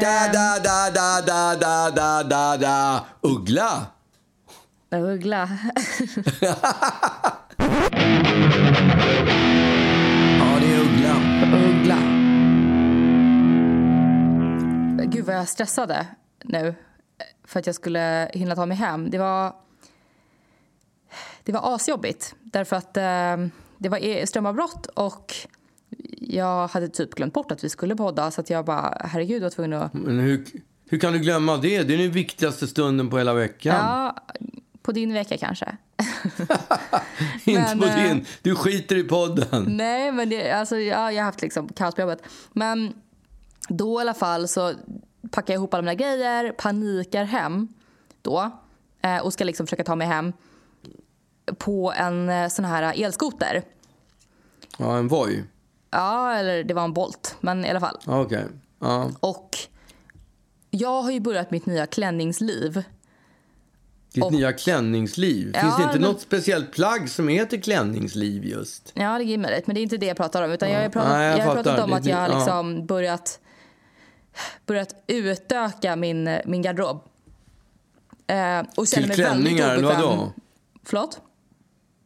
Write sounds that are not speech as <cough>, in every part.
Da, da, da, da, da, da, da, da, da. Uggla. Uggla. Ja, det är uggla. Uggla. Gud vad jag stressade nu för att jag skulle hinna ta mig hem. Det var, det var asjobbigt därför att eh, det var e- strömavbrott och jag hade typ glömt bort att vi skulle podda så att jag bara herregud var tvungen att... Men hur, hur kan du glömma det? Det är den viktigaste stunden på hela veckan. Ja, på din vecka kanske. <laughs> Inte men, på eh, din. Du skiter i podden. Nej, men det, alltså, ja, jag har haft liksom kaos på jobbet. Men då i alla fall så packar jag ihop alla mina grejer, panikar hem då eh, och ska liksom försöka ta mig hem på en eh, sån här elskoter. Ja, en Voi. Ja, eller det var en Bolt, men i alla fall. Ja, Okej. Ja. Och jag har ju börjat mitt nya klänningsliv. Ditt Och- nya klänningsliv. Ja, Finns det inte men- något speciellt plagg som heter klänningsliv just? Ja, det är möjligt, men det är inte det jag pratar om. Utan jag har pratat, Nej, jag jag har pratat om att jag har det- ja. liksom börjat, börjat utöka min, min garderob. Eh, och Till klänningar eller vadå? Förlåt?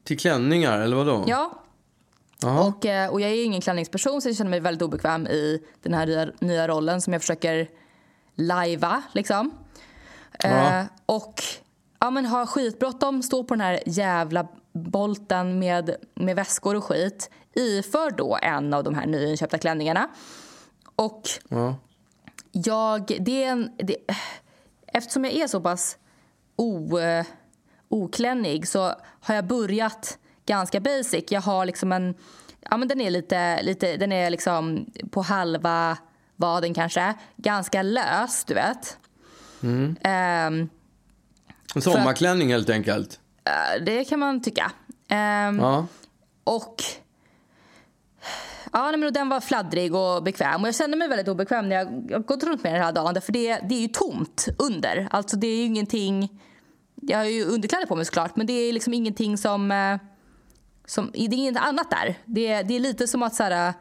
Till klänningar eller vadå? Ja. Och, eh, och jag är ingen klänningsperson så jag känner mig väldigt obekväm i den här nya, nya rollen som jag försöker lajva liksom. Eh, och ja, men har skitbråttom, står på den här jävla bolten med, med väskor och skit iför då en av de här nyinköpta klänningarna. Och Ja. jag, det är en, det, eftersom jag är så pass o, eh, oklännig så har jag börjat ganska basic. Jag har liksom en, ja men den är lite, lite den är liksom på halva vaden kanske. Ganska lös, du vet. Ehm, En sommarklänning helt enkelt. eh, det kan man tycka. Ehm, Ja. Och ja, men den var fladdrig och bekväm. Och jag kände mig väldigt obekväm när jag, jag gått runt med den här dagen. För det, det är ju tomt under. Alltså det är ju ingenting... Jag har ju underkläder på mig såklart. Men det är liksom ingenting som... som det är inget annat där. Det, det är lite som att så här,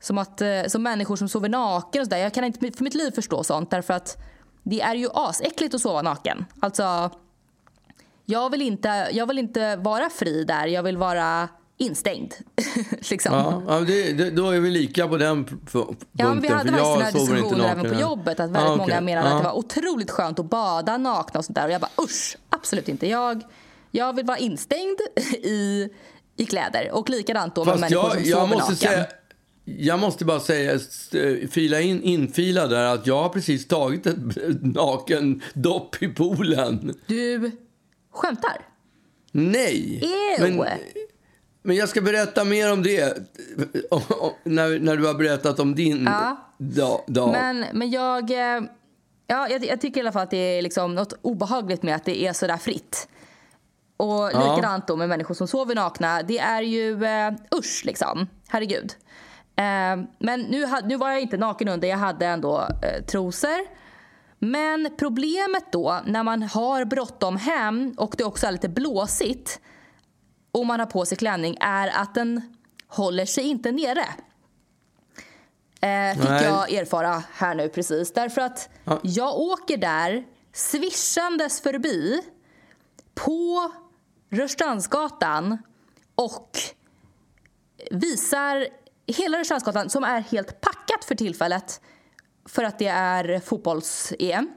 som, att, eh, som människor som sover naken och så där. Jag kan inte för mitt liv förstå sånt därför att det är ju asäckligt att sova naken. Alltså, jag vill inte, jag vill inte vara fri där, jag vill vara instängd. <laughs> liksom. Ja, ja det, det, då är vi lika på den punkten. Ja, vi hade faktiskt den här diskussionen även på jobbet. Att väldigt Ja, många okej. menade ja. att det var otroligt skönt att bada nakna och sånt där. Och jag bara usch, absolut inte. Jag, jag vill vara instängd <laughs> i, i kläder. Och likadant då med Fast människor jag, som jag sover måste naken. säga... Jag måste bara säga, st- fila in, infila där att jag har precis tagit ett <laughs> naken dopp i poolen. Du skämtar? Nej! Ew. Men, men jag ska berätta mer om det <laughs> när, när du har berättat om din Ja. dag. dag. Men, men jag, eh, ja, jag, jag tycker i alla fall att det är liksom något obehagligt med att det är så där fritt. Och Ja. likadant då med människor som sover nakna. Det är ju eh, usch liksom. Herregud. Eh, men nu, nu var jag inte naken under, jag hade ändå eh, trosor. Men problemet då när man har bråttom hem och det också är lite blåsigt och man har på sig klänning är att den håller sig inte nere. Eh, fick Nej. jag erfara här nu precis. Därför att Ja. jag åker där svischandes förbi på Rörstrandsgatan och visar hela Rörstrandsgatan som är helt packat för tillfället för att det är fotbolls-EM.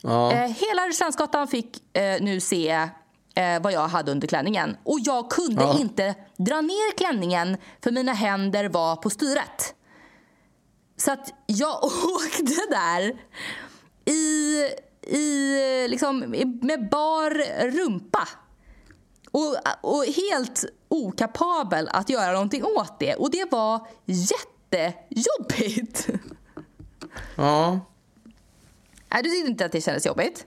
ja. Eh, hela Rörstrandsgatan fick eh, nu se eh, vad jag hade under klänningen. Och jag kunde Ja. inte dra ner klänningen för mina händer var på styret. Så att jag <laughs> åkte där i, i, liksom, med bar rumpa. Och, och helt okapabel att göra någonting åt det. Och det var jättejobbigt. ja. Nej, du tyckte inte att det kändes jobbigt?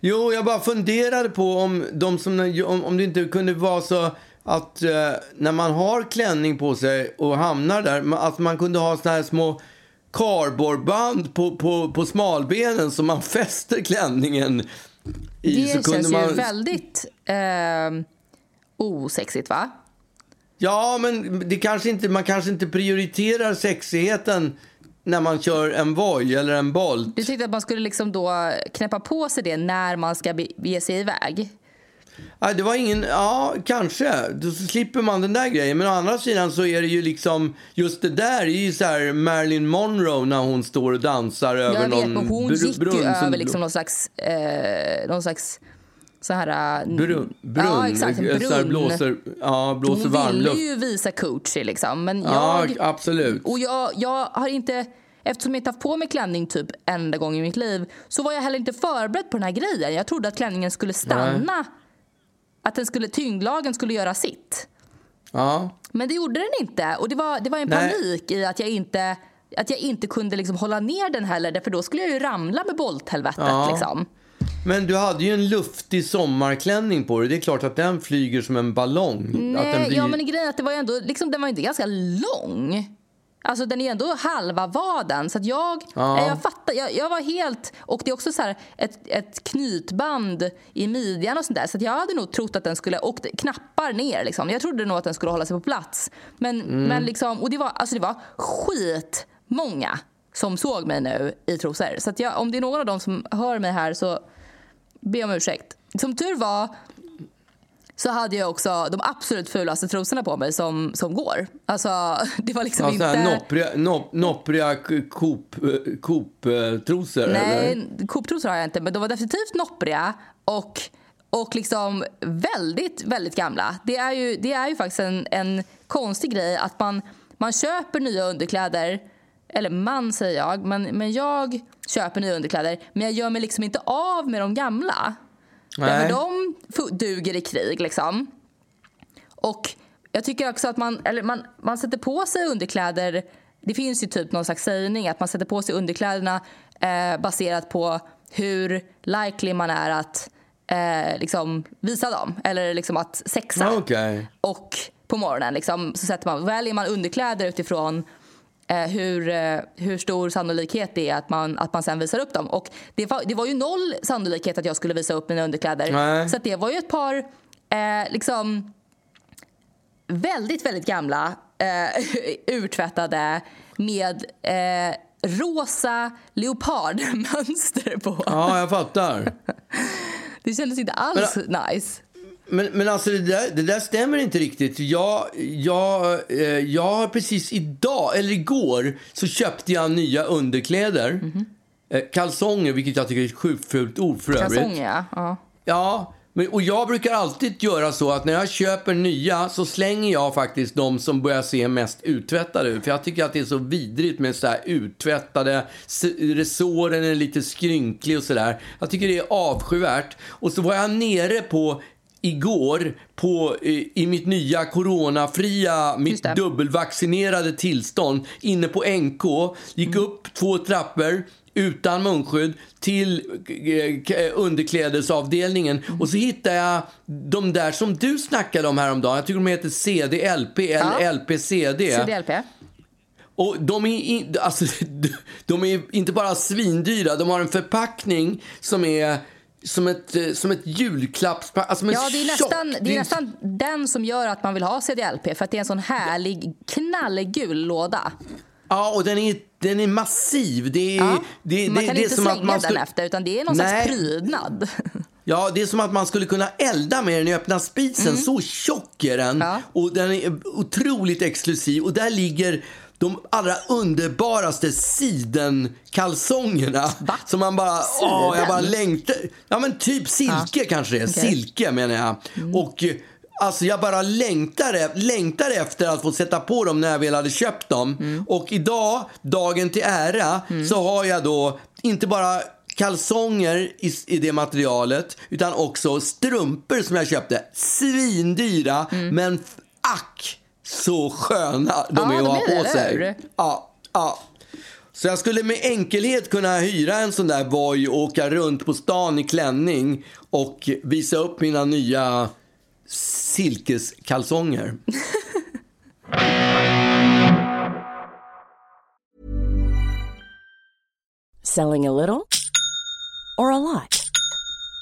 Jo, jag bara funderade på om, de som, om, om det inte kunde vara så att eh, när man har klänning på sig och hamnar där, att man kunde ha såna här små kardborreband på, på, på smalbenen som man <laughs> fäster klänningen i. Det känns kunde ju man, väldigt eh, osexigt, va? Ja, men det kanske inte, man kanske inte prioriterar sexigheten när man kör en Voi eller en Bolt. Du tyckte att man skulle liksom då knäppa på sig det när man ska ge sig iväg? Nej, det var ingen, ja kanske. Då slipper man den där grejen. Men å andra sidan så är det ju liksom, just det där är ju så här Marilyn Monroe när hon står och dansar över Jag vet, någon men hon gick brunn ju över liksom någon slags, eh, någon slags så här... eh, Brunn, brunn, Ja, exakt. En eh, så brunn. blåser, ja, blåser hon varm ville ju visa Gucci liksom. Men Ja, jag, absolut. och jag, jag har inte... Eftersom jag inte haft på mig klänning typ enda gång i mitt liv så var jag heller inte förberedd på den här grejen. Jag trodde att klänningen skulle stanna. Att den skulle, tyngdlagen skulle göra sitt. Ja. Men det gjorde den inte. Och det var, det var en Nej. panik i att jag inte, att jag inte kunde liksom hålla ner den heller. För då skulle jag ju ramla med bolthelvetet. Ja. Liksom. Men du hade ju en luftig sommarklänning på dig. Det är klart att den flyger som en ballong. att den Nej, blir... ja, men grejen är att det var ju ändå, liksom, den var ju inte ganska lång. Alltså den är ändå halva vaden. Så att jag, Ja. eh, jag fattar, jag, jag var helt... Och det är också så här ett, ett knytband i midjan och sånt där. Så att jag hade nog trott att den skulle... Och knappar ner liksom. Jag trodde nog att den skulle hålla sig på plats. Men, Mm. men liksom... Och det var, alltså det var skitmånga som såg mig nu i trosor. Så jag, om det är någon av dem som hör mig här så be om ursäkt. Som tur var så hade jag också de absolut fulaste trosorna på mig som, som går. Alltså, <laughs> det var liksom här inte... noppriga, nopp, noppriga Coop- Coop-trosor, eller? Nej, Coop-trosor har jag inte, men de var definitivt noppriga och, och liksom väldigt, väldigt gamla. Det är ju, det är ju faktiskt en, en konstig grej att man, man köper nya underkläder eller man säger jag, men, men jag köper nya underkläder men jag gör mig liksom inte av med de gamla. Nej. De duger i krig liksom. Och jag tycker också att man, eller man, man sätter på sig underkläder. Det finns ju typ någon slags sägning att man sätter på sig underkläderna eh, baserat på hur likely man är att eh, liksom visa dem. Eller liksom att sexa. Ja, Okej. Och på morgonen liksom, så sätter man, väljer man underkläder utifrån hur, eh, hur stor sannolikhet det är att man, att man sen visar upp dem. Och det var, det var ju noll sannolikhet att jag skulle visa upp mina underkläder. Nej. Så det var ju ett par eh, liksom väldigt, väldigt gamla eh, <laughs> urtvättade med eh, rosa leopardmönster på. Ja, jag fattar. <laughs> Det kändes inte alls nice. Men, men alltså det där, det där stämmer inte riktigt. Jag, jag, eh, jag har precis idag, eller igår, så köpte jag nya underkläder. Mhm. Eh, kalsonger, vilket jag tycker är ett sjukt fult ord för övrigt. Kalsonger, ja. ja. Ja, men, och jag brukar alltid göra så att när jag köper nya så slänger jag faktiskt de som börjar se mest uttvättade ut. För jag tycker att det är så vidrigt med så här uttvättade, resåren är lite skrynklig och sådär. Jag tycker det är avskyvärt. Och så var jag nere på igår på, i, i mitt nya coronafria, mitt dubbelvaccinerade tillstånd inne på NK. Gick upp två trappor utan munskydd till eh, k- underklädesavdelningen. Och så hittade jag de där som du snackade om häromdagen. Jag tycker de heter CD, LP eller Ja. LPCD. CDLP. Och de är, in, alltså, <laughs> de är inte bara svindyra, de har en förpackning som är som ett, eh, som ett julklappspack. Alltså, Ja, det är, nästan, det är nästan den som gör att man vill ha CDLP för att det är en sån härlig knallgul låda. Ja, och den är, den är massiv. Det är, Ja. det, man det, kan det inte slänga den skulle, efter utan det är någon Nej. slags prydnad. <laughs> Ja, det är som att man skulle kunna elda med den i öppna spisen. Så tjock är den. Mm. Ja. Och den är otroligt exklusiv. Och där ligger de allra underbaraste sidenkalsongerna. Va? Som man bara, åh, jag bara Siden? längtar. Ja, men typ silke kanske det är. Mm. Silke menar jag. Och eh, alltså jag bara längtar, e- längtar efter att få sätta på dem när jag väl hade köpt dem. Mm. Och idag, dagen till ära, så har jag då inte bara kalsonger i, i det materialet utan också strumpor som jag köpte. Svindyra, men f- ack så sköna de. Ja, är att ha på sig. Ja, ja. Så jag skulle med enkelhet kunna hyra en sån där Voi och åka runt på stan i klänning och visa upp mina nya silkeskalsonger. <laughs> Selling a little or a lot?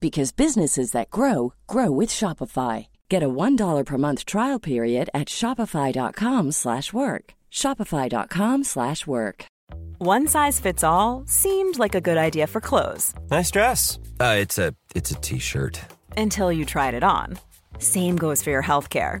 because businesses that grow grow with Shopify. Get a $1 per month trial period at Shopify.com slash work. Shopify.com slash work. One size fits all seemed like a good idea for clothes Nice dress. Uh, it's a it's a t-shirt. until you tried it on. Same goes for your healthcare.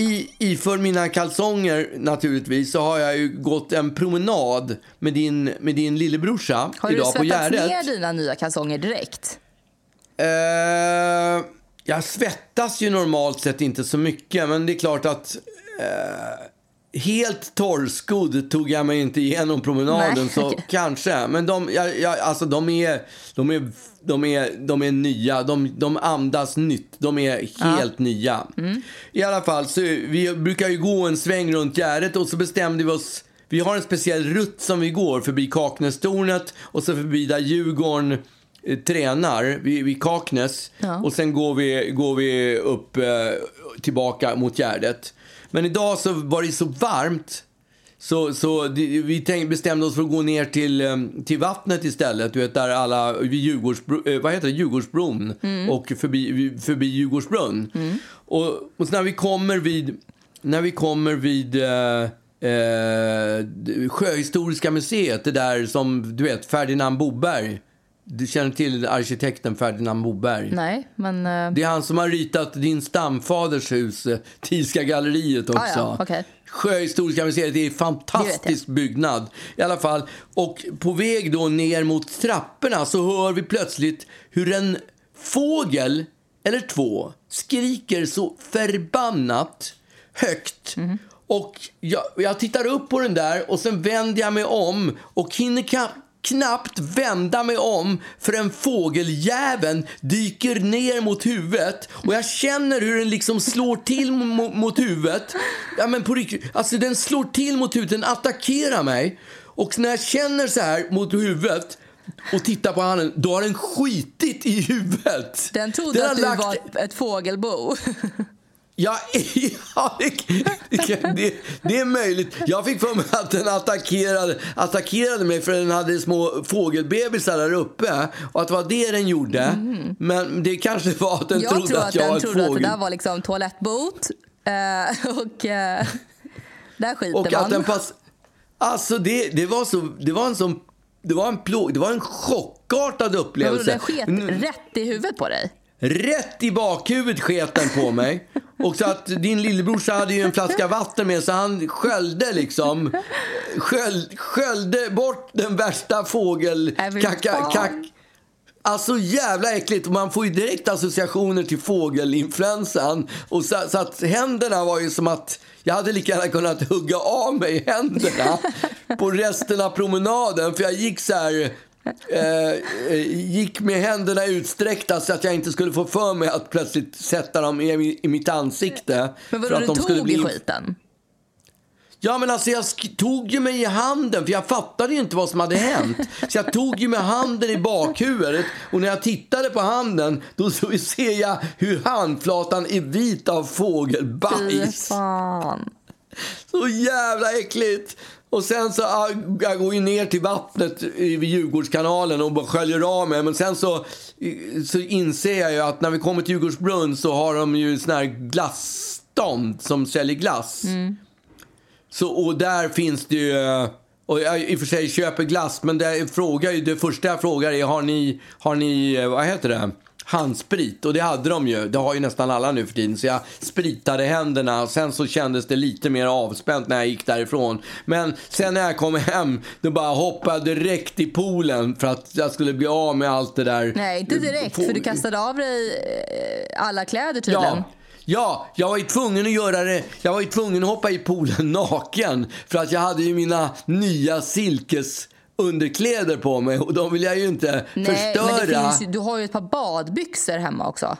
i, iför mina kalsonger naturligtvis så har jag ju gått en promenad med din, med din lillebrorsa Har du idag på svettats Gärdet. ner dina nya kalsonger direkt? Eh, jag svettas ju normalt sett inte så mycket, men det är klart att eh, helt torrskodd tog jag mig inte igenom promenaden, Nej, så <laughs> kanske. Men de, jag, jag, alltså, de, är, de, är, de, är, de är nya, de, de andas nytt, de är helt nya. Mm. I alla fall, så vi brukar ju gå en sväng runt Gärdet och så bestämde vi oss vi har en speciell rutt som vi går förbi Kaknästornet och så förbi där Djurgården eh, tränar vid, vid Kaknäs. Ja. Och sen går vi, går vi upp eh, tillbaka mot Gärdet. Men idag så var det så varmt så, så vi tänk, bestämde oss för att gå ner till, eh, till vattnet istället. Du vet där alla, vid Djurgårdsbro, eh, vad heter det? Djurgårdsbron och förbi, förbi Djurgårdsbrunn. Och, och så när vi kommer vid, när vi kommer vid eh, eh, Sjöhistoriska museet, det där som du vet Ferdinand Boberg. Du känner till arkitekten Ferdinand Boberg? Nej, men... eh, Det är han som har ritat din stamfaders hus, eh, Thielska galleriet också. Ah, ja, okej. Sjöhistoriska museet är en fantastisk byggnad. I alla fall. Och på väg då ner mot trapporna så hör vi plötsligt hur en fågel, eller två, skriker så förbannat högt. Mhm. Och jag, jag tittar upp på den där och sen vänder jag mig om och hinner knappt vända mig om förrän fågeljäveln dyker ner mot huvudet och jag känner hur den liksom slår till mot, mot huvudet. Ja men på alltså den slår till mot huvudet, den attackerar mig. Och när jag känner så här mot huvudet och tittar på handen, då har den skitit i huvudet. Den trodde har att du lagt- var ett fågelbo. <laughs> Ja, <laughs> ja det, det, det är möjligt. Jag fick för mig att den attackerade, attackerade mig för den hade små fågelbebisar där uppe. Och att det var det den gjorde. Men det kanske var att den Mm. Jag trodde tror att att jag var den ett trodde att det fågel. där var liksom toalettbot. Eh, <laughs> och eh, där skiter Och man. att den pass... Alltså det, det var så... Det var en sån... Det var en, plå, det var en chockartad Men upplevelse. den sket rätt i huvudet på dig? Rätt i bakhuvudet sket den på mig. Och så att din lillebrorsa hade ju en flaska vatten med så han sköljde liksom. Sköl, sköljde bort den värsta fågel... Every Kaka, kak, alltså jävla äckligt. Man får ju direkt associationer till fågelinfluensan. Och så, så att händerna var ju som att jag hade lika gärna kunnat hugga av mig händerna på resten av promenaden. För jag gick så här... Eh, eh, gick med händerna utsträckta så att jag inte skulle få för mig att plötsligt sätta dem i, i mitt ansikte. Men för att du de tog bli i skiten? Ja, men alltså jag tog ju mig i handen för jag fattade ju inte vad som hade hänt. Så jag tog ju med handen i bakhuvudet och när jag tittade på handen då så ser jag hur handflatan är vit av Fy fågelbajs. fan. Så jävla äckligt! Och sen så, ja, jag går ju ner till vattnet i- vid Djurgårdskanalen och sköljer av mig. Men sen så, så inser jag ju att när vi kommer till Djurgårdsbrunn så har de ju sån här glassstånd som säljer glass. Så, och där finns det ju... Och jag i och för sig köper glass, men det, frågar, ju- det första jag frågar är har ni, har ni, vad heter det, handsprit. Och det hade de ju. Det har ju nästan alla nu för tiden. Så jag spritade händerna. Och sen så kändes det lite mer avspänt när jag gick därifrån. Men sen när jag kom hem, då bara hoppade jag direkt i poolen för att jag skulle bli av med allt det där. Nej, inte direkt. För du kastade av dig eh, alla kläder tydligen. Ja. Ja, jag var ju tvungen att göra det. Jag var ju tvungen att hoppa i poolen <laughs> naken. För att jag hade ju mina nya silkes underkläder på mig och de vill jag ju inte Nej, förstöra. Men det finns ju, du har ju ett par badbyxor hemma också.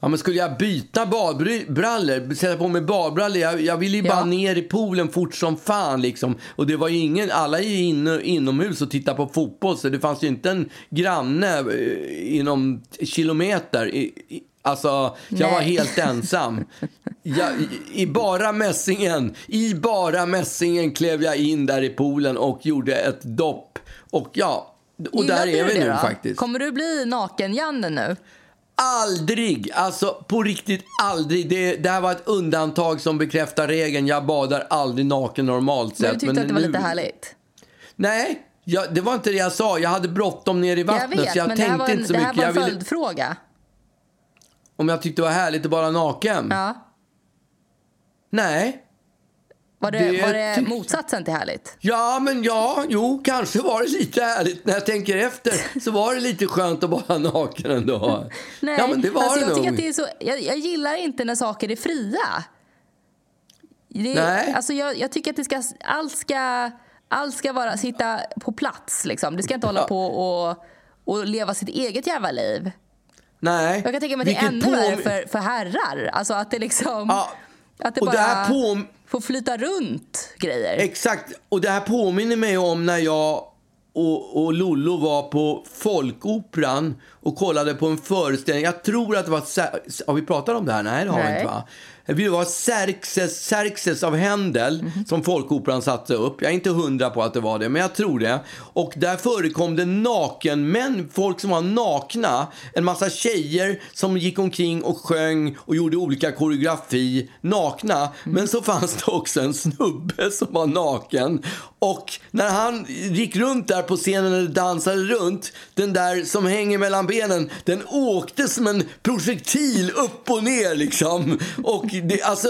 Ja, men skulle jag byta badbrallor, sätta på mig badbrallor, jag, jag ville ju Ja. bara ner i poolen fort som fan liksom. Och det var ju ingen, alla är ju inne, inomhus och tittar på fotboll så det fanns ju inte en granne eh, inom kilometer. I, i, alltså, jag var Nej. helt ensam. Jag, i, bara mässingen, i bara mässingen klev jag in där i poolen och gjorde ett dopp. Och ja, och Gillade där är vi nu då? faktiskt. Kommer du bli naken-Janne nu? Aldrig! Alltså på riktigt aldrig. Det, det här var ett undantag som bekräftar regeln. Jag badar aldrig naken normalt Men sett. du tyckte att det var nu- lite härligt? Nej, jag, det var inte det jag sa. Jag hade bråttom ner i Jag vattnet vet, så jag men tänkte var en, inte så det här mycket. var Jag en ville, följdfråga. Om jag tyckte det var härligt att vara naken? Ja. Nej. Var det, Det var det motsatsen till härligt? Ja, men ja, jo, kanske var det lite härligt. När jag tänker efter så var det lite skönt att vara <laughs> naken ändå. <laughs> Nej, ja, men det var alltså, det jag, nog. tycker att det är så, jag, jag gillar inte när saker är fria. Det, Nej. Alltså jag, jag tycker att det ska, allt ska, allt ska vara, sitta på plats. Liksom. Det ska inte hålla på och, och leva sitt eget jävla liv. Nej. Jag kan tänka mig att det är ännu värre för, för herrar. Alltså att det liksom... Ja, Att det och bara det här påm- får flyta runt grejer. Exakt, och det här påminner mig om när jag och, och Lollo var på Folkoperan och kollade på en föreställning. Jag tror att det var... Har vi pratat om det här? Nej, det har vi Nej. inte va? Det var Xerxes, Xerxes av Händel Mhm. som Folkoperan satte upp. Jag är inte hundra på att det var det, men jag tror det. Och där förekom det nakenmän, folk som var nakna. En massa tjejer som gick omkring och sjöng och gjorde olika koreografi nakna. Mm. Men så fanns det också en snubbe som var naken. Och när han gick runt där på scenen och dansade runt, den där som hänger mellan benen, den åkte som en projektil upp och ner liksom. Och det, alltså,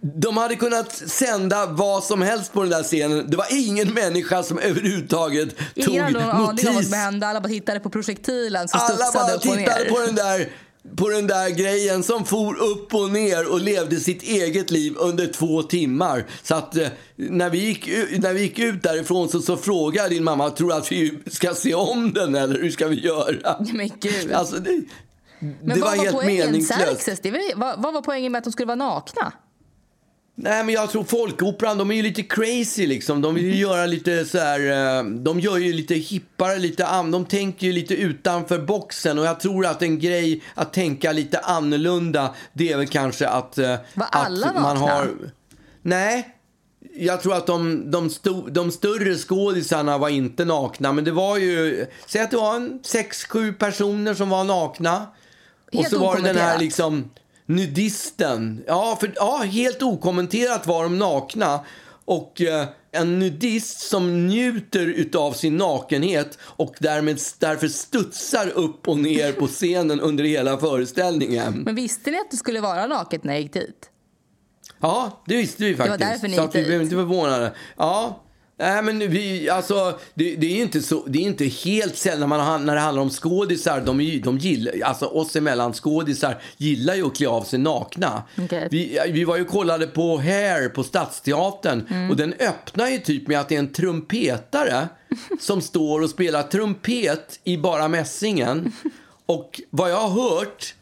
de hade kunnat sända vad som helst på den där scenen. Det var ingen människa som överhuvudtaget tog Ingen hade någon aning om vad notis. som hände. Alla bara tittade på projektilen som Alla bara tittade på den där på den där grejen som for upp och ner och levde sitt eget liv under två timmar. Så att eh, när vi gick, när vi gick ut därifrån så, så frågade din mamma, tror du att vi ska se om den eller hur ska vi göra? Men gud. Alltså, det, Men det vad var var helt poängen? meningslöst. Xerxes, det vad, vad var poängen med att de skulle vara nakna? Nej, men jag tror folkoperan, de är ju lite crazy liksom. De vill ju göra lite så här, eh, de gör ju lite hippare, lite an, de tänker ju lite utanför boxen och jag tror att en grej att tänka lite annorlunda, det är väl kanske att, eh, Var att alla man nakna? har... Nej. Jag tror att de, de, sto, de större skådisarna var inte nakna, men det var ju, säg att det var en sex, sju personer som var nakna. Och så var det den här liksom nudisten. Ja, för, ja, helt okommenterat var de nakna. Och eh, en nudist som njuter utav sin nakenhet och därmed därför studsar upp och ner på scenen <laughs> under hela föreställningen. Men visste ni att det skulle vara naket när jag gick dit? Ja, det visste vi faktiskt. därför ni så gick att vi dit. blev inte förvånade. Ja. Nej, men vi, alltså, det, det är inte, så, det är inte helt sällan när, man, när det handlar om skådisar. De, är de gillar, alltså oss emellan skådisar gillar ju att klä av sig nakna. Okej. Vi, vi var ju kollade på Hair på Stadsteatern Mm. och den öppnar ju typ med att det är en trumpetare <laughs> som står och spelar trumpet i bara mässingen. Och vad jag har hört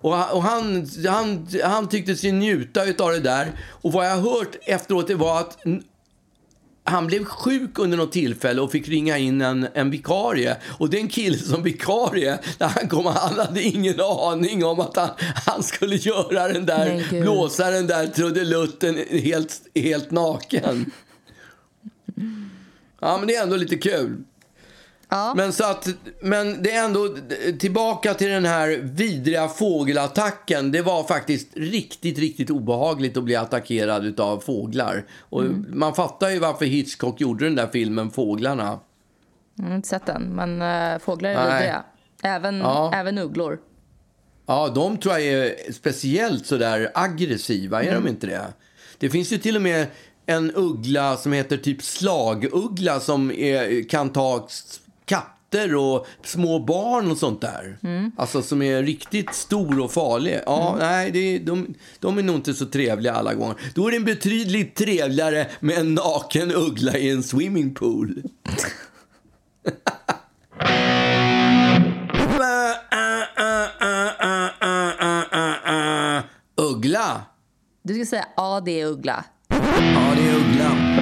och han, och han, han, han tyckte sig njuta av det där. Och vad jag har hört efteråt det var att han blev sjuk under något tillfälle och fick ringa in en, en vikarie. Och den kille som vikarie, när han kom, han hade ingen aning om att han, han skulle göra den där, blåsa den där trudelutten helt, helt naken. <laughs> Ja, men det är ändå lite kul. Ja. Men, så att, men det är ändå tillbaka till den här vidriga fågelattacken. Det var faktiskt riktigt, riktigt obehagligt att bli attackerad av fåglar. Och Man fattar ju varför Hitchcock gjorde den där filmen Fåglarna. Jag har inte sett den, men uh, fåglar är vidriga. Även, Ja. även ugglor. Ja, de tror jag är speciellt sådär aggressiva, är Mm. de inte det? Det finns ju till och med en uggla som heter typ slaguggla som är, kan ta katter och små barn och sånt där. Mm. Alltså som är riktigt stor och farlig. Ja, nej, det de, de är nog inte så trevliga alla gånger. Då är det betydligt trevligare med en naken uggla i en swimmingpool. <laughs> Uggla. Du ska säga ja, det är uggla. Ja, det är. Uggla.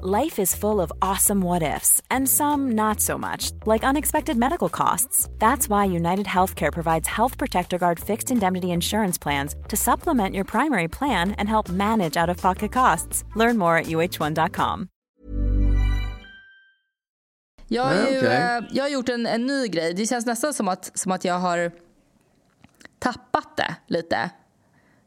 Life is full of awesome what ifs, and some not so much, like unexpected medical costs. That's why United Healthcare provides Health Protector Guard fixed indemnity insurance plans to supplement your primary plan and help manage out of pocket costs. Learn more at uh1.com. Jag, har Ja, ju, okej. eh, jag har gjort en, en ny grej. Det känns nästan som att, som att jag har tappat det lite.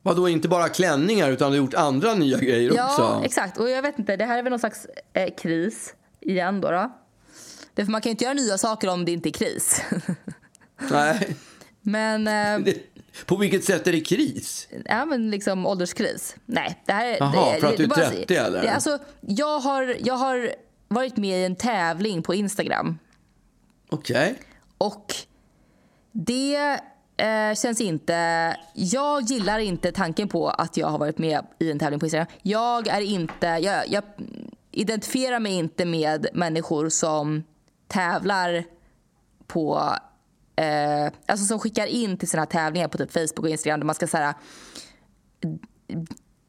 Vadå, inte bara klänningar utan du har gjort andra nya grejer Ja, också? exakt. Och jag vet inte, det här är väl någon slags eh, kris igen då. då. Därför man kan ju inte göra nya saker om det inte är kris. <laughs> Nej. men, eh, <laughs> Det- På vilket sätt är det kris? ja, men liksom ålderskris. Nej, det här är... Jaha, för att du är bara- 30 eller? Det, alltså, jag, har, jag har varit med i en tävling på Instagram. Okej. Och det eh, känns inte... Jag gillar inte tanken på att jag har varit med i en tävling på Instagram. Jag är inte... Jag, jag identifierar mig inte med människor som tävlar på... Eh, alltså som skickar in till sina tävlingar på typ Facebook och Instagram där man ska säga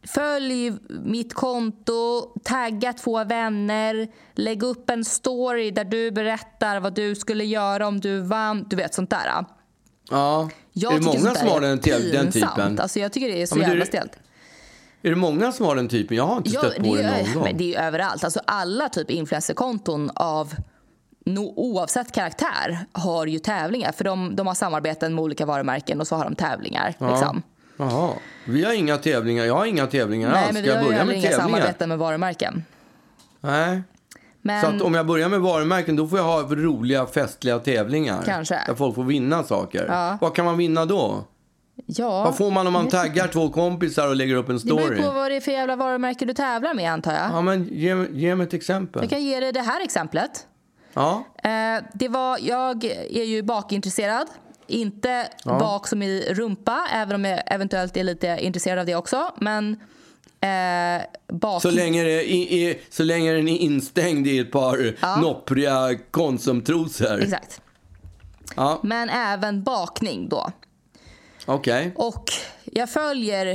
Följ mitt konto, tagga två vänner, lägg upp en story där du berättar vad du skulle göra om du vann. Du vet, sånt där. Ja. Jag är det många som har den, den typen? Alltså, jag tycker det är så Ja, men jävla stelt. Är det många som har den typen? Jag har inte Ja, stött på det, det någon gång. men det är överallt. Alltså, alla typ influencerkonton av no, oavsett karaktär har ju tävlingar. För de, de har samarbeten med olika varumärken och så har de tävlingar. Liksom. Jaha. Vi har inga tävlingar. Jag har inga tävlingar Nej, alls. men Ska vi jag har börja med inga tävlingar? samarbeten med varumärken. Nej. Men, Så att om jag börjar med varumärken då får jag ha roliga festliga tävlingar. Kanske. Där folk får vinna saker. Ja. Vad kan man vinna då? ja, Vad får man om man taggar två kompisar och lägger upp en Det beror story? på vad det är för jävla varumärke du tävlar med antar jag. Ja, men ge, ge mig ett exempel. Jag kan ge dig det här exemplet. Ja. Eh, det var, jag är ju bakintresserad. Inte bak som i rumpa, även om jag eventuellt är lite intresserad av det också. Men eh, bak... Så länge, det är, så länge den är instängd i ett par noppriga Konsumtrosor. Exakt. Ja, Men även bakning då. okej. Och jag följer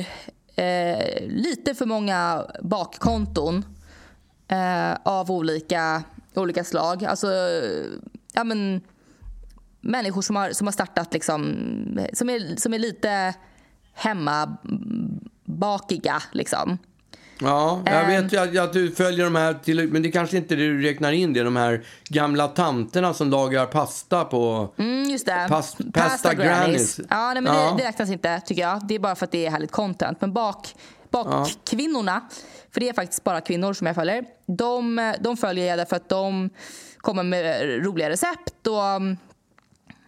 eh, lite för många bakkonton eh, av olika, olika slag. Alltså, ja men människor som har, som har startat liksom, som är, som är lite hemmabakiga liksom. Ja, jag Ehm. vet ju att, att du följer de här, till, men det kanske inte du räknar in det, de här gamla tanterna som lagar pasta på... Mm, just det. Pas- pasta grannies. Ja, nej, men Ja. Det, det räknas inte tycker jag. Det är bara för att det är härligt content. Men bak, bakkvinnorna, för det är faktiskt bara kvinnor som jag följer. De, de följer jag därför att de kommer med roliga recept och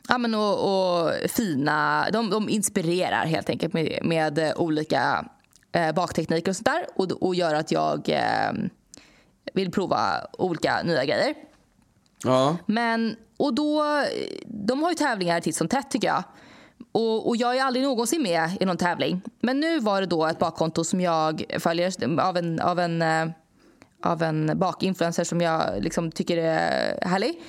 Ja, men och, och fina, de, de inspirerar helt enkelt med, med olika eh, baktekniker och sånt där och, och gör att jag eh, vill prova olika nya grejer. Ja, Men, och då, de har ju tävlingar titt som tätt tycker jag. Och, och jag är aldrig någonsin med i någon tävling. Men nu var det då ett bakkonto som jag följer av en, av en, eh, av en bakinfluencer som jag liksom tycker är härlig.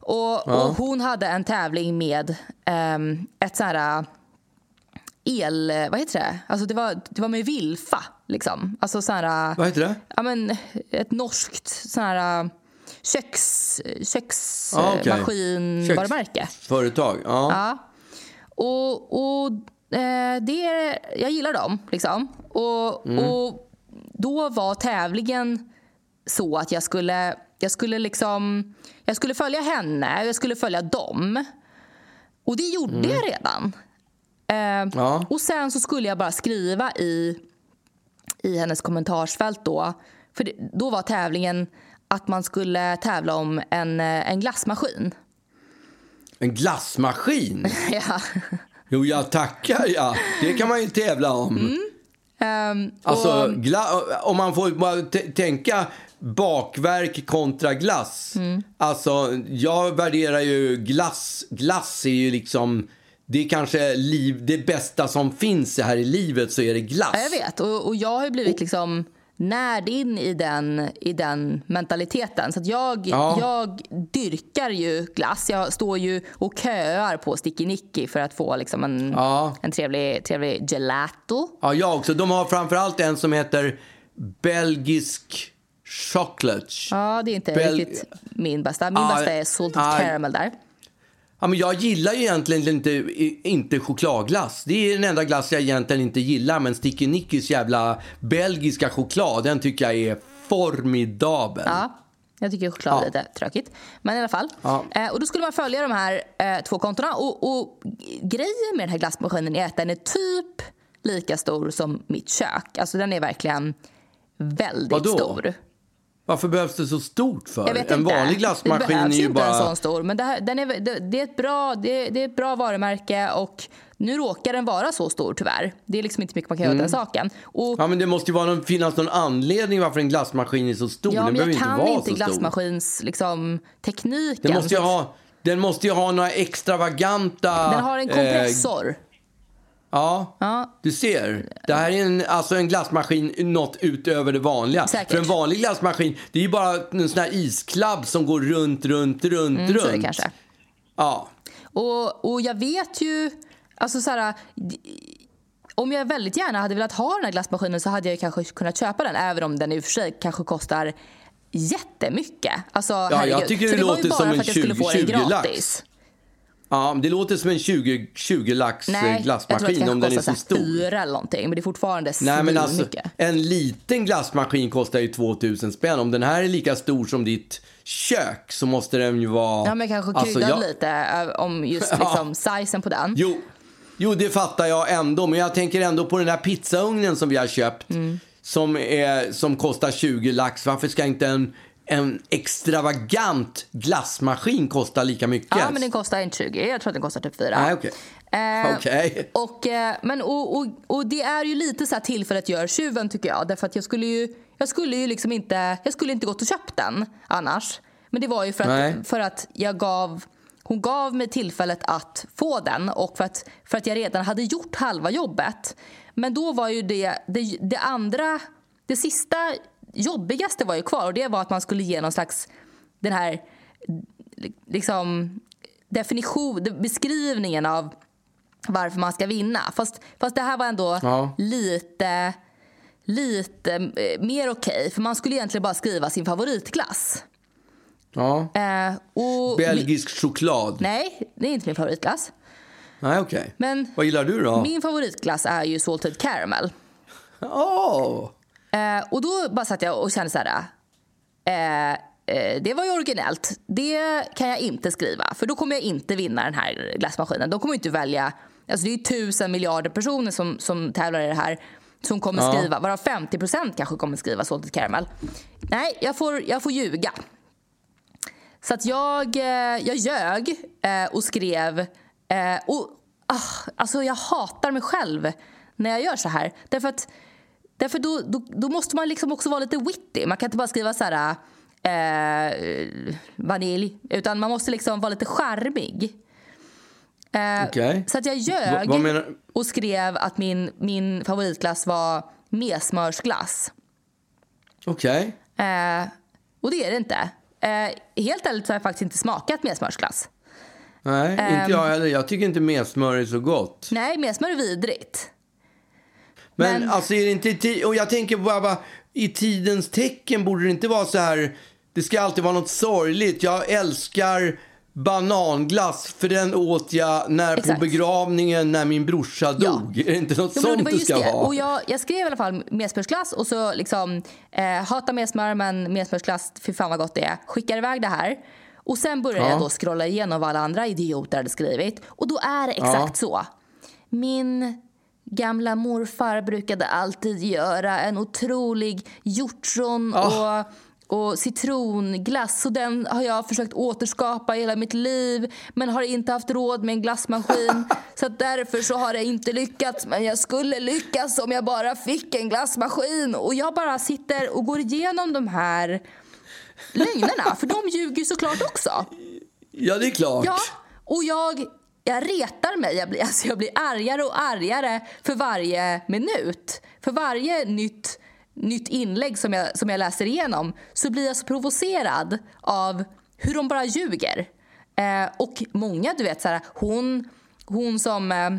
Och, och hon hade en tävling med ehm, ett sånt här el... Vad heter det? Alltså det var, det var med Vilfa. Liksom. Alltså sån här, vad heter det? ja, men, ett norskt sån här köks, Ah, okej. köksmaskinvarumärke. Företag, ja. Ja. Och, och eh, det, jag gillar dem. Liksom. Och, och då var tävlingen så att jag skulle, jag skulle liksom... Jag skulle följa henne, jag skulle följa dem. Och det gjorde jag redan. Eh, Ja. Och sen så skulle jag bara skriva i, i hennes kommentarsfält då. För det, då var tävlingen att man skulle tävla om en, eh, en glassmaskin. En glassmaskin? <laughs> ja. Jo, jag tackar ja. Det kan man ju tävla om. Ehm, Alltså, och, gla- om man får bara tänka bakverk kontra glass. Mm. Alltså, jag värderar ju glass. Glass är ju liksom... Det är kanske liv, det bästa som finns här i livet, så är det glass. ja, jag vet. Och, och jag har ju blivit liksom närd in i den, i den mentaliteten. Så jag, Ja. jag dyrkar ju glass. Jag står ju och köar på Sticky Nicky för att få liksom en, Ja. en trevlig, trevlig gelato. Ja, jag också. De har framförallt en som heter belgisk chocolate. Ja, det är inte Bel- riktigt min bästa. Min Ja, bästa är salted ja. caramel där. Ja, men jag gillar ju egentligen inte, inte chokladglass. Det är den enda glass jag egentligen inte gillar. Men Sticky Nickys jävla belgiska choklad, den tycker jag är formidabel. Ja, jag tycker choklad är Ja. lite tråkigt. Men i alla fall. Ja. Eh, och då skulle man följa de här eh, två kontona. Och, och grejen med den här glassmaskinen är att den är typ lika stor som mitt kök. Alltså den är verkligen väldigt Vadå? stor. Varför behövs det så stort för? En inte. vanlig det glassmaskin behövs är ju inte en bara... sån stor. Men det, här, den är, det, det, är ett bra, det, det är ett bra varumärke och nu råkar den vara så stor tyvärr. Det är liksom inte mycket man kan göra åt den saken. Och, Mm. Ja, men det måste ju vara någon, finnas någon anledning varför en glassmaskin är så stor. ja, den men jag inte kan vara inte så stor. glassmaskins liksom, tekniken. Den måste, ju ha, den måste ju ha några extravaganta... Den har en eh, kompressor. Ja, Ja. du ser. Det här är en, alltså en glassmaskin något utöver det vanliga. Säkert. För en vanlig glassmaskin, det är ju bara en sån här isklabb som går runt, runt, runt, Mm, så är det runt. kanske. Ja. Och, och jag vet ju... Alltså så här, om jag väldigt gärna hade velat ha den här glassmaskinen så hade jag kanske kunnat köpa den även om den i och för sig kanske kostar jättemycket. Alltså, jag herregud. tycker så det det var låter som en för att jag skulle 20 få den 20 lax. gratis. Ja, det låter som en 20, 20 lax eh, Nej, jag tror glassmaskin det om den är så stor. fyra eller någonting. Men det är fortfarande Nej, men alltså, mycket. en liten glassmaskin kostar ju 2000 spänn. Om den här är lika stor som ditt kök så måste den ju vara... Ja, men kanske Alltså, krydda jag- lite eh, om just <laughs> Ja. liksom, sizen på den. Jo, jo, det fattar jag ändå. Men jag tänker ändå på den här pizzaugnen som vi har köpt. Mm. Som, är, som kostar 20 lax. Varför ska inte en, en extravagant glassmaskin kosta lika mycket? Ja, men den kostar inte 20. Jag tror att den kostar typ 4. Nej, okej. Eh, Okej. Och, eh, men, och, och, och det är ju lite så här tillfället gör tjuven tycker jag. Därför att jag skulle ju, jag skulle ju liksom inte, jag skulle inte gått och köpt den annars. Men det var ju för Nej. att, för att jag gav, hon gav mig tillfället att få den och för att, för att jag redan hade gjort halva jobbet. Men då var ju det, det, det andra, det sista jobbigaste var ju kvar och det var att man skulle ge någon slags, den här liksom definition, beskrivningen av varför man ska vinna. Fast, fast det här var ändå Ja. lite, lite eh, mer okej. För man skulle egentligen bara skriva sin favoritglass. Ja. Eh, och Belgisk choklad. Nej, det är inte min favoritglass. Nej, okej. Men Vad gillar du då? min favoritglass är ju salted caramel. Åh! Eh, och då bara satt jag och kände så här. Eh, eh, det var ju originellt. Det kan jag inte skriva. För då kommer jag inte vinna den här glassmaskinen. De kommer inte välja. Alltså det är tusen miljarder personer som, som tävlar i det här. Som kommer Ja. skriva. Varav 50 procent kanske kommer skriva salted caramel. Nej, jag får, jag får ljuga. Så att jag, eh, jag ljög eh, och skrev... Eh, och, ah, alltså jag hatar mig själv när jag gör så här. Därför att därför då, då, då måste man liksom också vara lite witty. Man kan inte bara skriva så här... Eh, vanilj. Utan man måste liksom vara lite charmig. Eh, Okej. Så att jag Va- ljög menar- och skrev att min, min favoritglass var mesmörsglass. Okej. Eh, och det är det inte. Eh, helt ärligt så har jag faktiskt inte smakat mesmörsglass. Nej, Ehm. inte jag heller. Jag tycker inte mesmör är så gott. Nej, mesmör är vidrigt. Men, Men- alltså är det inte Och jag tänker bara, i tidens tecken borde det inte vara så här... Det det ska alltid vara något sorgligt. Jag älskar bananglass, för den åt jag när, på Exakt. begravningen när min brorsa dog. Är det inte något Ja, det sånt var du ska det. ha? Och jag, jag skrev i alla fall messmjörsglass och så liksom eh, hata messmör men messmjörsglass, fy fan vad gott det är. Skickar iväg det här. Och sen började Ja. jag då scrolla igenom vad alla andra idioter hade skrivit. Och då är det exakt så. Min gamla morfar brukade alltid göra en otrolig hjortron Ah. och och citronglass. Och den har jag försökt återskapa hela mitt liv men har inte haft råd med en glassmaskin. <laughs> så därför så har det inte lyckats. Men jag skulle lyckas om jag bara fick en glassmaskin. Och jag bara sitter och går igenom de här lögnerna. För de ljuger ju såklart också. Ja, det är klart. Ja, och jag, jag retar mig. Jag blir, alltså jag blir argare och argare för varje minut. För varje nytt, nytt inlägg som jag, som jag läser igenom så blir jag så provocerad av hur de bara ljuger. Eh, och många, du vet, så här, hon, hon, som, eh,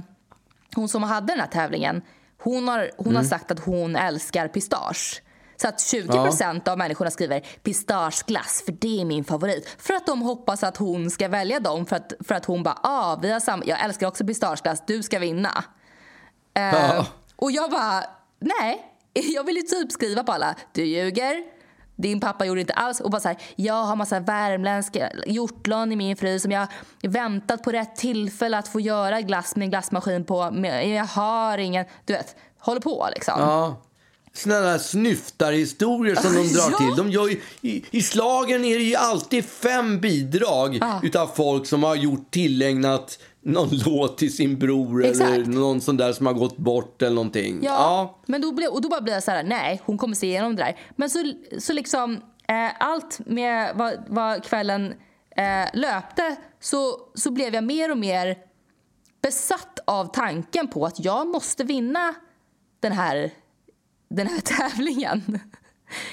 hon som hade den här tävlingen hon har, hon har sagt att hon älskar pistage. Så att 20% av människorna skriver pistageglass för det är min favorit. För att de hoppas att hon ska välja dem för att, för att hon bara ah, vi har samma, jag älskar också pistageglass, du ska vinna. Eh, Ja. Och jag bara nej, <laughs> jag vill ju typ skriva på alla, du ljuger. Din pappa gjorde inte alls. Och bara så här, jag har massa värmländska hjortlön i min frys som jag väntat på rätt tillfälle att få göra glass med en glassmaskin på. Men jag har ingen, du vet, håller på liksom. Ja. Såna där snyftarhistorier som de drar Ja. till. De gör ju, i, I slagen är det ju alltid fem bidrag utav folk som har gjort tillägnat någon <laughs> låt till sin bror eller Exakt. någon sån där som har gått bort eller någonting. Ja, Men då blev, och då bara blev jag så här, nej, hon kommer se igenom det där. Men så, så liksom, eh, allt med vad, vad kvällen eh, löpte så, så blev jag mer och mer besatt av tanken på att jag måste vinna den här, den här <laughs> tävlingen.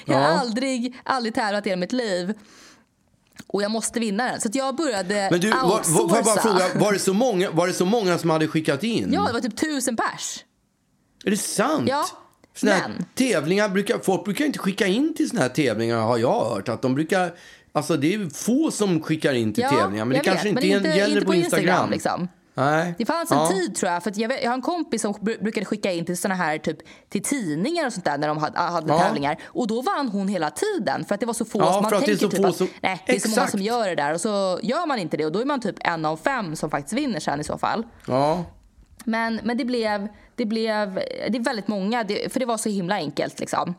Jag har Ja. aldrig, aldrig tävlat i hela mitt liv. Och jag måste vinna den. Så jag började Men du, var, var, jag bara outsourca. fråga, var det, så många, var det så många som hade skickat in? Ja, det var typ tusen pers. Är det sant? Ja, Såna men- tävlingar brukar, folk brukar inte skicka in till såna här tävlingar har jag hört. Att de brukar, alltså det är få som skickar in till tävlingar. Men det jag kanske vet, inte, men är- gäller inte på Instagram. liksom. Nej. Det fanns en Ja. tid tror jag, för jag, vet, jag har en kompis som br- brukade skicka in till såna här typ till tidningar och sånt där när de hade, hade Ja. tävlingar. Och då vann hon hela tiden för att det var så få Ja, man tänker så typ att som- nej, det är så många som gör det där och så gör man inte det och då är man typ en av fem som faktiskt vinner sen i så fall. Ja. Men, men det, blev, det blev det är väldigt många, det, för det var så himla enkelt. Liksom.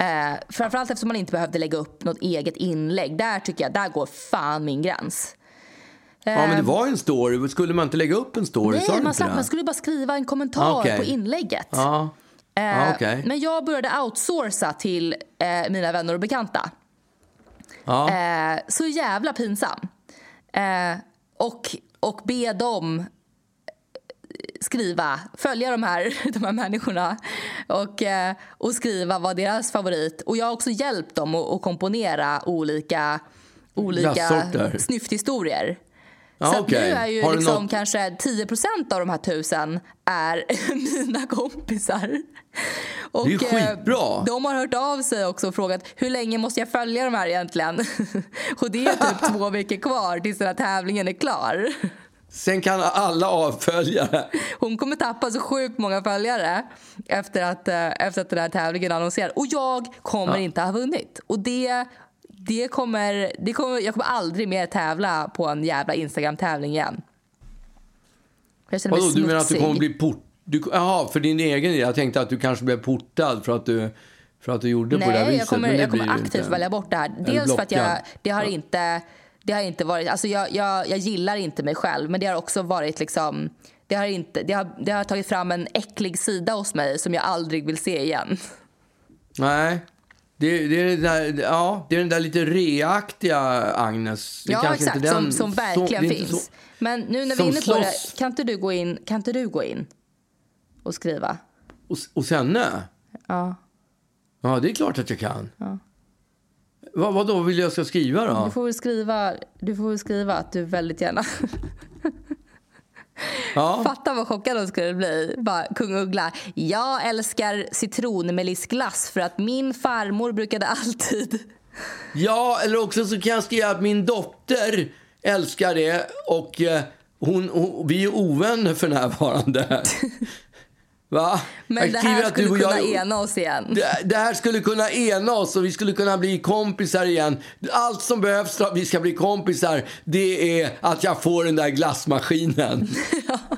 Eh, framförallt eftersom man inte behövde lägga upp något eget inlägg. Där tycker jag, där går fan min gräns. Ja, men det var en story. Skulle man inte lägga upp en story? Nej, man, slapp, man skulle bara skriva en kommentar Ah, okej. på inlägget. Ja. Eh, Ja, okej. Men jag började outsourca till eh, mina vänner och bekanta. Ja. Eh, så jävla pinsam. Eh, och, och be dem skriva, följa de här, <laughs> de här människorna och, eh, och skriva vad deras favorit... Och jag har också hjälpt dem att, att komponera olika, olika snyfthistorier. Ja, så okej. nu är ju liksom något- kanske 10% av de här tusen är <laughs> mina kompisar. Och, Det är ju eh, skitbra. De har hört av sig också och frågat hur länge måste jag följa de här egentligen? <laughs> och det är typ två <laughs> veckor kvar tills den här tävlingen är klar. Sen kan alla avfölja det. Hon kommer tappa så sjukt många följare efter att, eh, efter att den här tävlingen annonserades. Och jag kommer inte ha vunnit. Och det, det kommer, det kommer, jag kommer aldrig mer tävla på en jävla Instagram-tävling igen. Jag känner mig Vadå, du menar att du kommer bli port... Du, jaha, för din egen del. Jag tänkte att du kanske blev portad för att du, för att du gjorde på det här Nej, viset. jag kommer, men det jag kommer aktivt inte. välja bort det här. Dels för att jag, det har inte det har inte varit, alltså jag, jag, jag gillar inte mig själv men det har också varit liksom det har, inte, det, har, det har tagit fram en äcklig sida hos mig som jag aldrig vill se igen. Nej. Det, det, är den där, ja, det är den där lite reaktiga Agnes. Det ja, exakt. Den, som, som verkligen inte finns. så- Men nu när vi som är inne på det, kan inte du gå in, kan inte du gå in och skriva? Och, och henne? Ja. Ja, det är klart att jag kan. Vad, vad då vill jag ska skriva då? Du får väl skriva, du får skriva att du väldigt gärna... <laughs> Ja. Fatta vad chockad hon skulle bli. Bara, Kung Uggla. Jag älskar citronmelissglass för att min farmor brukade alltid Ja, eller också så kan jag skriva att min dotter älskar det och eh, hon, hon, vi är ovänner för närvarande. <laughs> Va? Men Jag det här att skulle kunna jag- ena oss igen. det, det här skulle kunna ena oss och vi skulle kunna bli kompisar igen. Allt som behövs för att vi ska bli kompisar det är att jag får den där glassmaskinen. <laughs> <laughs>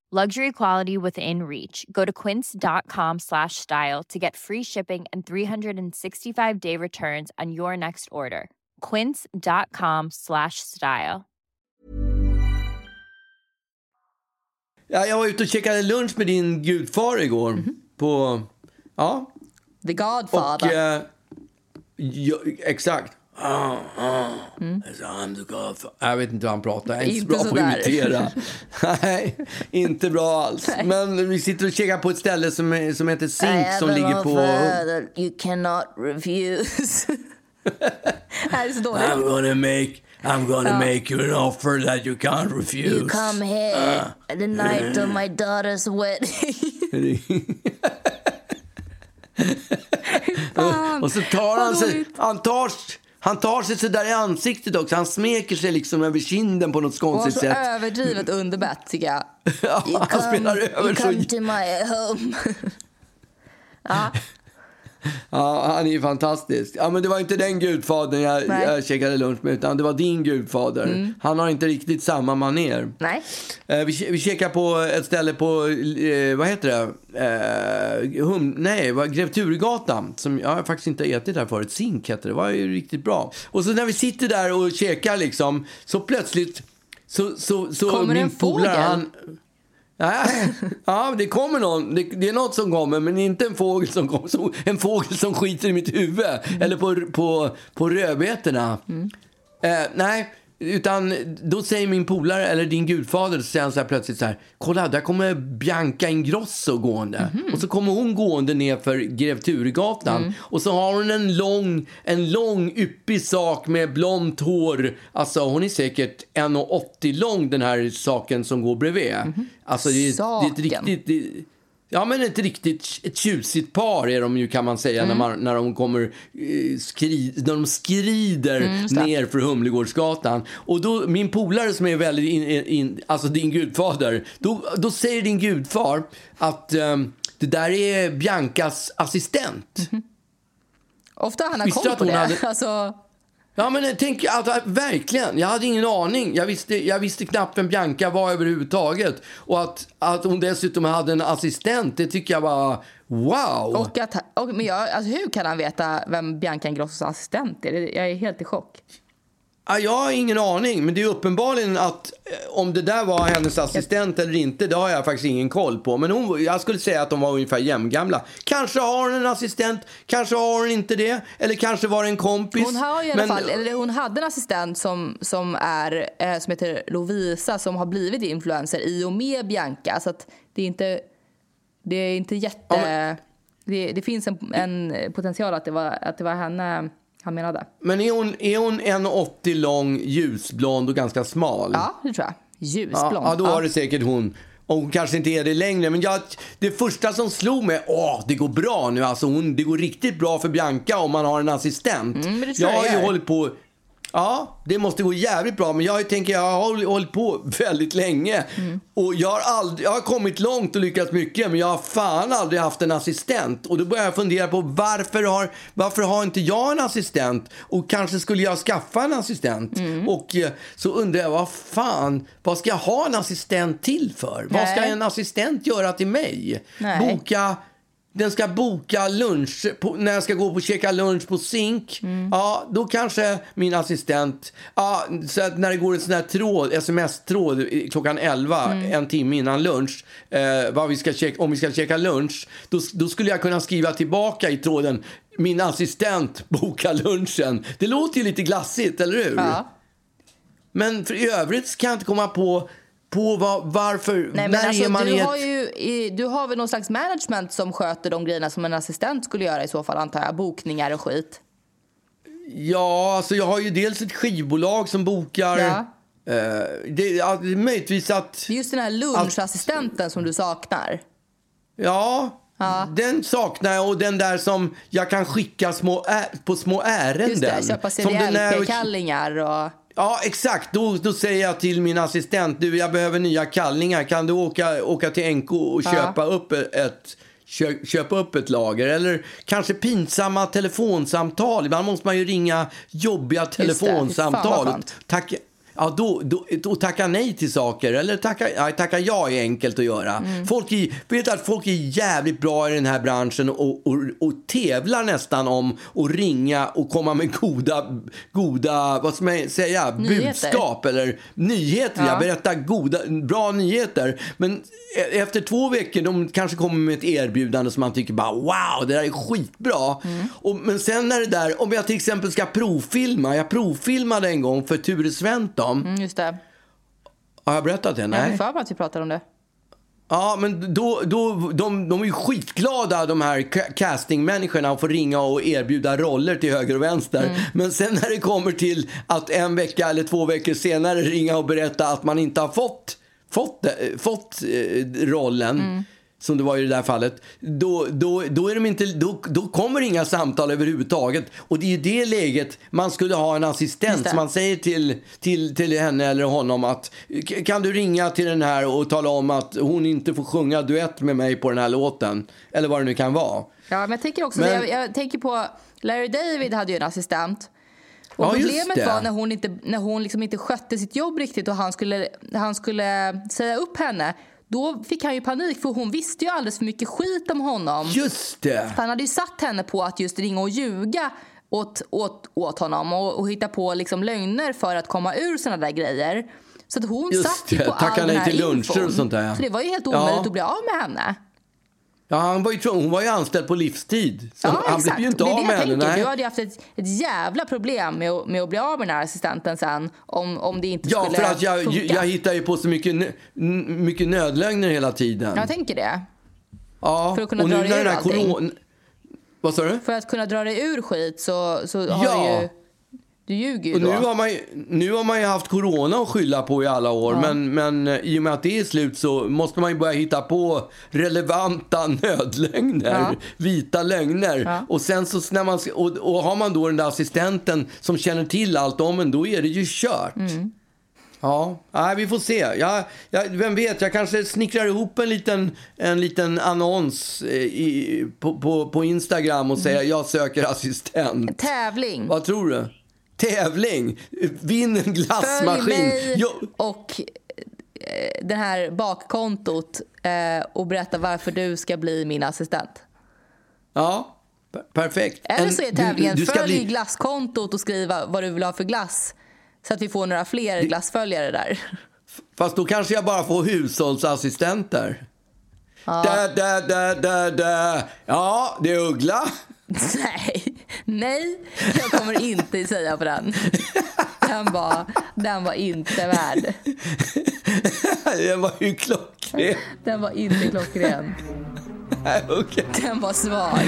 Luxury quality within reach. Go to quince.com slash style to get free shipping and 365 day returns on your next order. Quince.com slash style. Ja, jag var ute och käkade lunch med din gudfar igår. På, ja, The och... Godfather. Eh, ja, exakt. Ah, ah, godfather. Jag vet inte hur han pratar. Jag är inte så Inte bra på att imitera. <laughs> Nej, inte bra alls. Men vi sitter och käkar på ett ställe som, är, som heter Zink som ligger på... you cannot refuse. det <laughs> här är så dåligt. I'm gonna make, I'm gonna make you an offer that you can't refuse. You come here the night of my daughter's wedding. <laughs> Fan, och så tar han sig, han tar, han tar sig sådär i ansiktet också. Han smeker sig liksom över kinden på något Och konstigt så sätt. överdrivet underbett tycker jag. <laughs> Ja, You han spelar över you så... come to my home. <laughs> ja, Ja, han är ju fantastisk. Ja, men det var inte den gudfadern jag, Nej. Mm. jag käkade lunch med, utan det var din gudfader. Han har inte riktigt samma maner. nej. Eh, vi, vi käkar på ett ställe på, eh, vad heter det? Eh, hum, nej, Grev Turegatan. Som jag har faktiskt inte ätit där förut. Zink heter det. Det var ju riktigt bra. Och så när vi sitter där och käkar liksom, så plötsligt så, så, så Kommer min en fågel? han, Nej, ja, det kommer någon. Det, det är något som kommer, men inte en fågel som kommer. Som, en fågel som skiter i mitt huvud. Eller på, på, på rödbetorna. Eh, nej, utan då säger min polare, eller din gudfader, så säger han så här plötsligt så här. Kolla, där kommer Bianca Ingrosso gående. Och så kommer hon gående ner för Grev Turegatan. Och så har hon en lång, en lång yppig sak med blont hår. Alltså hon är säkert 1,80 lång den här saken som går bredvid. Alltså det är, det är ett riktigt... Det, Ja, men ett riktigt ett tjusigt par är de ju kan man säga när, man, när de kommer eh, skri, när de skrider ner för Humlegårdsgatan. Och då, min polare som är väldigt, in, in, alltså din gudfader, då, då säger din gudfar att ehm, det där är Biancas assistent. Ofta har han Visste koll på det. hade- <laughs> Alltså, Ja, men tänk, alltså, verkligen. Jag hade ingen aning. Jag visste, jag visste knappt vem Bianca var överhuvudtaget. Och att, att hon dessutom hade en assistent, det tycker jag var wow. och att, och, men jag, alltså, hur kan han veta vem Bianca Ingrossos assistent är? Jag är helt i chock. Ja, jag har ingen aning, men det är uppenbarligen att eh, om det där var hennes assistent eller inte, det har jag faktiskt ingen koll på. Men hon, jag skulle säga att de var ungefär jämngamla. Kanske har hon en assistent, kanske har hon inte det, eller kanske var det en kompis. Hon har i alla Men- fall, eller hon hade en assistent som, som, är, eh, som heter Lovisa som har blivit influencer i och med Bianca. Så att det är inte, det är inte jätte... Ja, det, det finns en, en potential att det, var, att det var henne han menade. Men är hon, är hon 1,80 lång, ljusblond och ganska smal? Ja, det tror jag. Ja, Ljusblond. ja, då var det säkert hon. Och hon kanske inte är det längre. Men jag, det första som slog mig, åh, det går bra nu. Alltså hon, det går riktigt bra för Bianca om man har en assistent. Mm, jag jag har ju hållit på... Ja, det måste gå jävligt bra. Men jag tänker, jag har håll- hållit på väldigt länge. Och jag har, aldrig, jag har kommit långt och lyckats mycket, men jag har fan aldrig haft en assistent. Och då börjar jag fundera på varför har, varför har inte jag en assistent? Och kanske skulle jag skaffa en assistent. Och eh, så undrar jag, vad fan, vad ska jag ha en assistent till för? Vad ska Nej. en assistent göra till mig? Nej. Boka den ska boka lunch på, när jag ska gå och käka lunch på Zink. Mm. Ja, då kanske min assistent, ja, så att när det går en sån här tråd, sms-tråd klockan 11, Mm. en timme innan lunch, eh, vad vi ska käka, om vi ska käka lunch, då, då skulle jag kunna skriva tillbaka i tråden, min assistent bokar lunchen. Det låter ju lite glassigt, eller hur? Ja. Men för i övrigt kan jag inte komma på, på vad, varför, Nej, men när alltså, man du, ett... har ju, du har väl någon slags management som sköter de grejerna som en assistent skulle göra i så fall, antar jag. Bokningar och skit. Ja, alltså jag har ju dels ett skivbolag som bokar. Ja. Eh, det, är möjligtvis att... Just den här lunchassistenten som du saknar. Ja, Ja. den saknar jag. Och den där som jag kan skicka små ä, på små ärenden. Just det, köpa CDLP-kallingar och... Ja, exakt. Då, då säger jag till min assistent, du jag behöver nya kallingar. Kan du åka, åka till NK och Ja. köpa, upp ett, kö, köpa upp ett lager? Eller kanske pinsamma telefonsamtal. Ibland måste man ju ringa jobbiga fan, telefonsamtal. Tack, ja, då, då, då tacka nej till saker. Eller tacka, ja, tacka ja är enkelt att göra. Mm. Folk är, vet att folk är jävligt bra i den här branschen och, och, och tävlar nästan om att ringa och komma med goda, goda vad ska man säga, Nyheter. budskap eller nyheter. Ja. Jag berättar goda, bra nyheter. Men e- efter två veckor, de kanske kommer med ett erbjudande som man tycker bara wow, det där är skitbra. Mm. Och, men sen när det där, om jag till exempel ska provfilma, jag provfilmade en gång för Ture Sventon. Mm, just det. Har jag berättat det? Jag Nej. har för att vi pratade om det. Ja, men då, då, de, de är ju skitglada de här ca- castingmänniskorna att få ringa och erbjuda roller till höger och vänster. Mm. Men sen när det kommer till att en vecka eller två veckor senare ringa och berätta att man inte har fått, fått, eh, fått eh, rollen, Mm. Som det var i det där fallet, då, då, då, är de inte, då, då kommer inga samtal överhuvudtaget. Och det är i det läget man skulle ha en assistent. man säger till, till, till henne eller honom att "K- kan du ringa till den här och tala om att hon inte får sjunga duett med mig på den här låten. Eller vad det nu kan vara. Ja, men jag tänker också, Men- jag, jag tänker på Larry David hade ju en assistent. Och Ja, problemet var när hon, inte, när hon liksom inte skötte sitt jobb riktigt och han skulle, han skulle säga upp henne. Då fick han ju panik för hon visste ju alldeles för mycket skit om honom. Just det! För han hade ju satt henne på att just ringa och ljuga åt, åt, åt honom och, och hitta på liksom lögner för att komma ur såna där grejer. Så att hon Just satt ju det, på tacka all den nej här luncher infon. och sånt där, ja. Så det var ju helt omöjligt Ja. att bli av med henne. Ja, han var ju, hon var ju anställd på livstid. Så Ja, han exakt. blev ju inte det av med henne. nej. Du hade ju haft ett, ett jävla problem med att, med att bli av med den här assistenten sen om, om det inte Ja, skulle för att jag, funka. jag hittar ju på så mycket, mycket nödlögner hela tiden. Jag tänker det. ja, för att kunna och dra nu dig när ur den här corona... Vad sa du? För att kunna dra dig ur skit så, så har Ja. du ju... Du ljuger ju Och då. nu har, man, ju- nu har man ju haft corona att skylla på i alla år. Men, men eh, i och med att det är slut så måste man ju börja hitta på relevanta <laughs> nödlögner. Ja. Vita lögner. Ja. Och sen så när man, och, och har man då den där assistenten som känner till allt om en, då är det ju kört. Mm. Ja, nej, vi får se. Jag, jag, vem vet, jag kanske snickrar ihop en liten, en liten annons eh, i, på, på, på Instagram och Mm. säger jag söker assistent. Tävling. Vad tror du? Tävling! Vinn en Följ glassmaskin! mig Jo, och eh, det här bakkontot eh, och berätta varför du ska bli min assistent. ja, per- perfekt. Eller så är du- tävlingen du ska följ bli- glasskontot och skriva vad du vill ha för glass. Så att vi får några fler glassföljare där. Fast då kanske jag bara får hushållsassistenter. Da, da, da, da, da. Ja, det är Uggla. <laughs> Nej, nej, jag kommer inte säga på den. Den var, den var inte värd. Det var ju klockren. Den var inte klockren. Nej, Okej, Den var svag.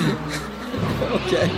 okej.